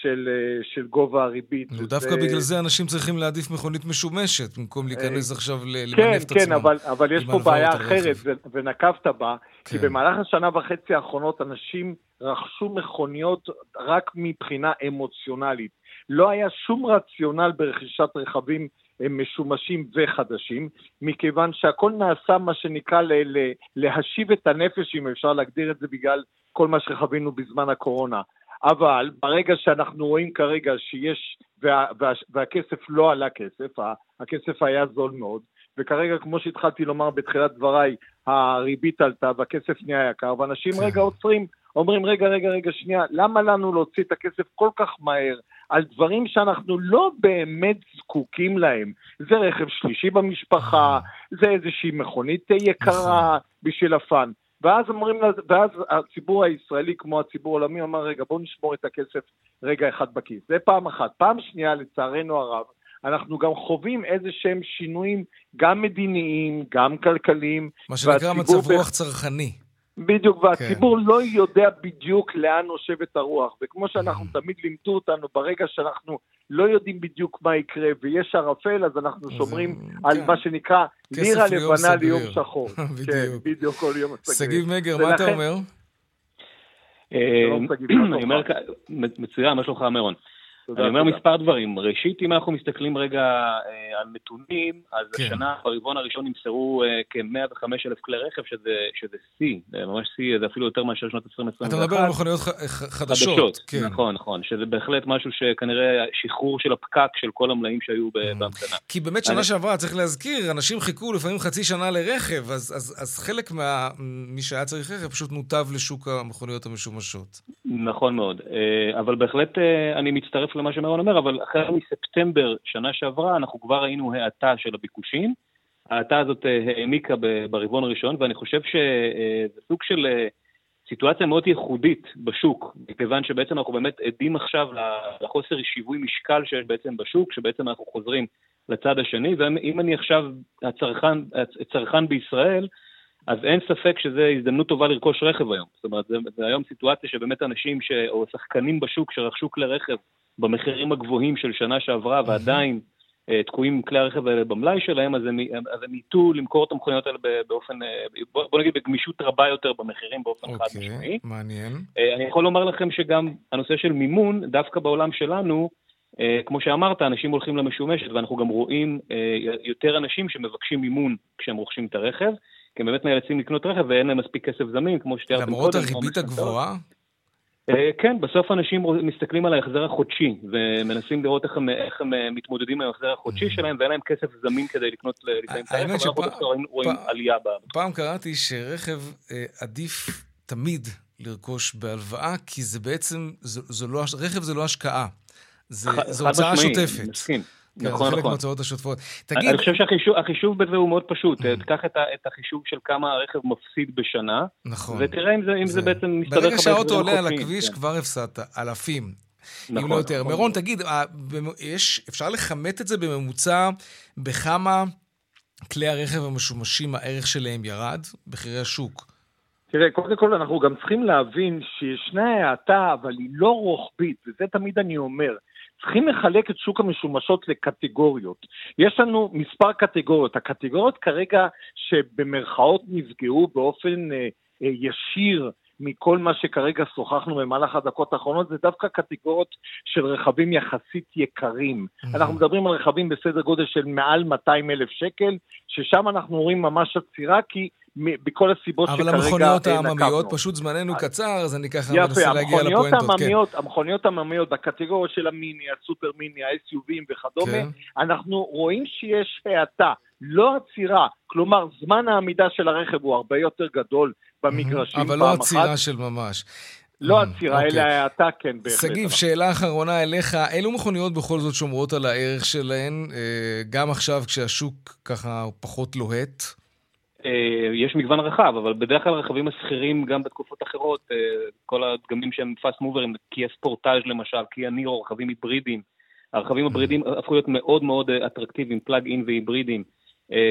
של, אה, של גובה הריבית. נו, דווקא בגלל זה אנשים צריכים להעדיף מכונית משומשת, במקום להיכנס עכשיו למנף כן, את כן, עצמם. כן, אבל, אבל יש פה בעיה אחרת, ונקבת בה, כן. כי במהלך השנה וחצי האחרונות אנשים רכשו מכוניות רק מבחינה אמוציונלית. לא היה שום רציונל ברכישת רכבים אה, משומשים וחדשים, מכיוון שהכל נעשה מה שנקרא ל- ל- להשיב את הנפש, אם אפשר להגדיר את זה, בגלל כל מה שחווינו בזמן הקורונה. אבל ברגע שאנחנו רואים כרגע שיש, וה, וה, והכסף לא עלה כסף, הכסף היה זול מאוד, וכרגע, כמו שהתחלתי לומר בתחילת דבריי, הריבית עלתה והכסף נהיה יקר, ואנשים כן. רגע עוצרים, אומרים, רגע, רגע, רגע, שנייה, למה לנו להוציא את הכסף כל כך מהר על דברים שאנחנו לא באמת זקוקים להם? זה רכב שלישי במשפחה, זה איזושהי מכונית יקרה נכון. בשביל הפאן. ואז אומרים, ואז הציבור הישראלי כמו הציבור העולמי אמר, רגע, בואו נשמור את הכסף רגע אחד בכיס. זה פעם אחת. פעם שנייה, לצערנו הרב, אנחנו גם חווים איזה שהם שינויים, גם מדיניים, גם כלכליים. מה שנקרא מצב רוח צרכני. בדיוק, והציבור כן. לא יודע בדיוק לאן נושבת הרוח. וכמו שאנחנו. תמיד לימדו אותנו, ברגע שאנחנו לא יודעים בדיוק מה יקרה ויש ערפל, אז אנחנו שומרים זה, על כן. מה שנקרא לירה לבנה ליום שחור. בדיוק. כן, בדיוק כל יום סגריר. שגיב מגר, מה אתה אומר? אה, אני אומר, מצוין, מה שלומך מירון? תודה, אני אומר תודה. מספר דברים. ראשית, אם אנחנו מסתכלים רגע אה, על נתונים, אז כן. השנה, ברבעון הראשון נמסרו אה, כ-105 אלף כלי רכב, שזה, שזה שיא, זה ממש שיא, זה אפילו יותר מאשר שנות 2021. אתה מדבר על מכוניות חדשות. חדשות, כן. נכון, נכון, שזה בהחלט משהו שכנראה שחרור של הפקק של כל המלאים שהיו mm. בהמתנה. כי באמת שנה אני... שעברה, צריך להזכיר, אנשים חיכו לפעמים חצי שנה לרכב, אז, אז, אז חלק ממי שהיה צריך רכב פשוט נותב לשוק המכוניות המשומשות. נכון מאוד, אה, אבל בהחלט אני מצטרף למה שמרון אומר, אבל החל מספטמבר שנה שעברה אנחנו כבר ראינו האטה של הביקושים. ההאטה הזאת אה, העמיקה ברבעון הראשון, ואני חושב שזה סוג של אה, סיטואציה מאוד ייחודית בשוק, מכיוון שבעצם אנחנו באמת עדים עכשיו לחוסר שיווי משקל שיש בעצם בשוק, שבעצם אנחנו חוזרים לצד השני, ואם אני עכשיו הצרכן, הצרכן בישראל, אז אין ספק שזו הזדמנות טובה לרכוש רכב היום. זאת אומרת, זה היום סיטואציה שבאמת אנשים ש, או שחקנים בשוק שרכשו כלי רכב במחירים הגבוהים של שנה שעברה ועדיין uh, תקועים עם כלי הרכב האלה במלאי שלהם, אז הם, אז הם ייטו למכור את המכוניות האלה באופן, uh, בוא, נגיד בגמישות רבה יותר במחירים באופן okay, חד אוקיי, משמעי. אוקיי, מעניין. Uh, אני יכול לומר לכם שגם הנושא של מימון, דווקא בעולם שלנו, כמו שאמרת, אנשים הולכים למשומשת, ואנחנו גם רואים יותר אנשים שמבקשים מימון כשהם רוכשים את הרכב, כי הם באמת נאלצים לקנות רכב ואין להם מספיק כסף זמין, כמו שתיארתם קודם. למרות הריבית הגבוהה? אה, כן, בסוף אנשים מסתכלים על ההחזר החודשי, ומנסים לראות איך הם, איך הם אה, מתמודדים עם ההחזר החודשי. שלהם, ואין להם כסף זמין כדי לקנות לפעמים את הרכב, ואנחנו דווקא רואים עלייה ב... פעם קראתי שרכב אה, עדיף תמיד לרכוש בהלוואה, כי זה בעצם, לא, רכב זה לא השקעה, זה, הוצאה שוטפת. כן, נכון, חלק נכון. מההוצאות השוטפות. תגיד... אני חושב שהחישוב בזה הוא מאוד פשוט. Mm. תקח את, את החישוב של כמה הרכב מפסיד בשנה, נכון. ותראה אם זה, אם זה... זה בעצם מסתדר לך... ברגע שהאוטו עולה על הכביש, כן. כבר הפסדת אלפים. נכון, אם לא יותר. נכון. מירון, תגיד, יש, אפשר לכמת את זה בממוצע בכמה כלי הרכב המשומשים, הערך שלהם ירד? בחירי השוק. תראה, קודם כל אנחנו גם צריכים להבין שישנה האטה, אבל היא לא רוחבית, וזה תמיד אני אומר. צריכים לחלק את שוק המשומשות לקטגוריות. יש לנו מספר קטגוריות. הקטגוריות כרגע שבמרכאות נפגעו באופן אה, אה, ישיר מכל מה שכרגע שוחחנו במהלך הדקות האחרונות, זה דווקא קטגוריות של רכבים יחסית יקרים. Mm-hmm. אנחנו מדברים על רכבים בסדר גודל של מעל 200 אלף שקל, ששם אנחנו רואים ממש עצירה, כי בכל הסיבות שכרגע נקבנו. אבל המכוניות העממיות, פשוט זמננו קצר, אז אני ככה מנסה להגיע לפואנטות. יפה, המכוניות העממיות בקטגוריה של המיני, הסופר מיני, ה-SUVים וכדומה, כן. אנחנו רואים שיש האטה, לא עצירה. כלומר, זמן העמידה של הרכב הוא הרבה יותר גדול במגרשים. אבל לא עצירה של ממש. לא עצירה, אלא האטה כן בהחלט. שגיב, שאלה אחרונה אליך, אילו מכוניות בכל זאת שומרות על הערך שלהן, אה, גם עכשיו כשהשוק ככה פחות לוהט? אה, יש מגוון רחב, אבל בדרך כלל רכבים הסחירים גם בתקופות אחרות, אה, כל הדגמים שהם fast mover ים, קיה ספורטאז' למשל, קיה נירו, רכבים היברידיים. הרכבים היברידיים הפכו להיות מאוד מאוד אה, אטרקטיביים, plug-in והיברידיים.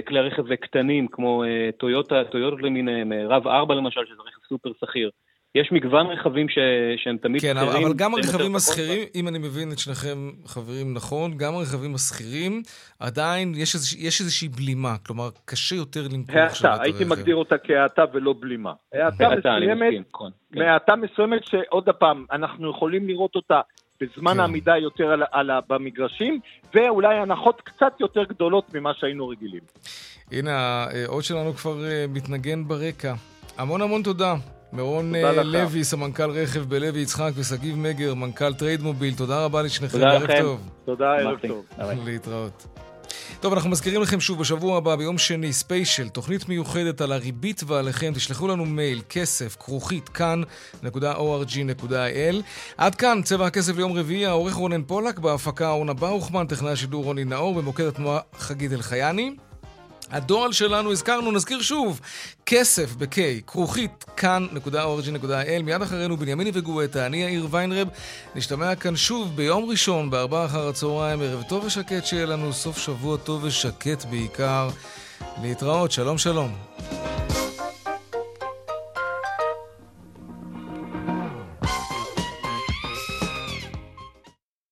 כלי רכב קטנים כמו טויוטה, טויוטות למיניהם, RAV 4 למשל, שזה רכב סופר סחיר. יש מגוון רכבים ש... שהם תמיד כן, סחירים. כן, אבל גם הרכבים השכירים, אם אני מבין את שניכם חברים נכון, גם הרכבים הסחירים, עדיין יש, איזוש... יש איזושהי בלימה, כלומר, קשה יותר למכור עכשיו את הרכב. הייתי מגדיר אותה כהאטה ולא בלימה. האטה מסוימת, נכון, כן. מהאטה מסוימת שעוד פעם, אנחנו יכולים לראות אותה בזמן כן. העמידה יותר על, על, במגרשים, ואולי הנחות קצת יותר גדולות ממה שהיינו רגילים. הנה, האות שלנו כבר אה, מתנגן ברקע. המון המון תודה. מירון אה, לוי, סמנכ"ל רכב בלוי יצחק, ושגיב מגר, מנכ"ל טרייד מוביל, תודה רבה לשניכם, ערב טוב. תודה, ערב טוב. להתראות. טוב, אנחנו מזכירים לכם שוב, בשבוע הבא, ביום שני, ספיישל, תוכנית מיוחדת על הריבית ועליכם. תשלחו לנו מייל, כסף, כרוכית, kan.org.il. עד כאן, צבע הכסף ליום רביעי, העורך רונן פולק, בהפקה אורנה ברוכמן, טכנאי השידור רוני נאור, במוקד התנועה חגית אלחייני. הדואל שלנו, הזכרנו, נזכיר שוב, כסף ב-K, כרוכית, kan.org.il. מיד אחרינו בנימיני וגואטה, אני יאיר ויינרב. נשתמע כאן שוב ביום ראשון, בארבעה אחר הצהריים, ערב טוב ושקט, שיהיה לנו סוף שבוע טוב ושקט בעיקר. להתראות, שלום שלום.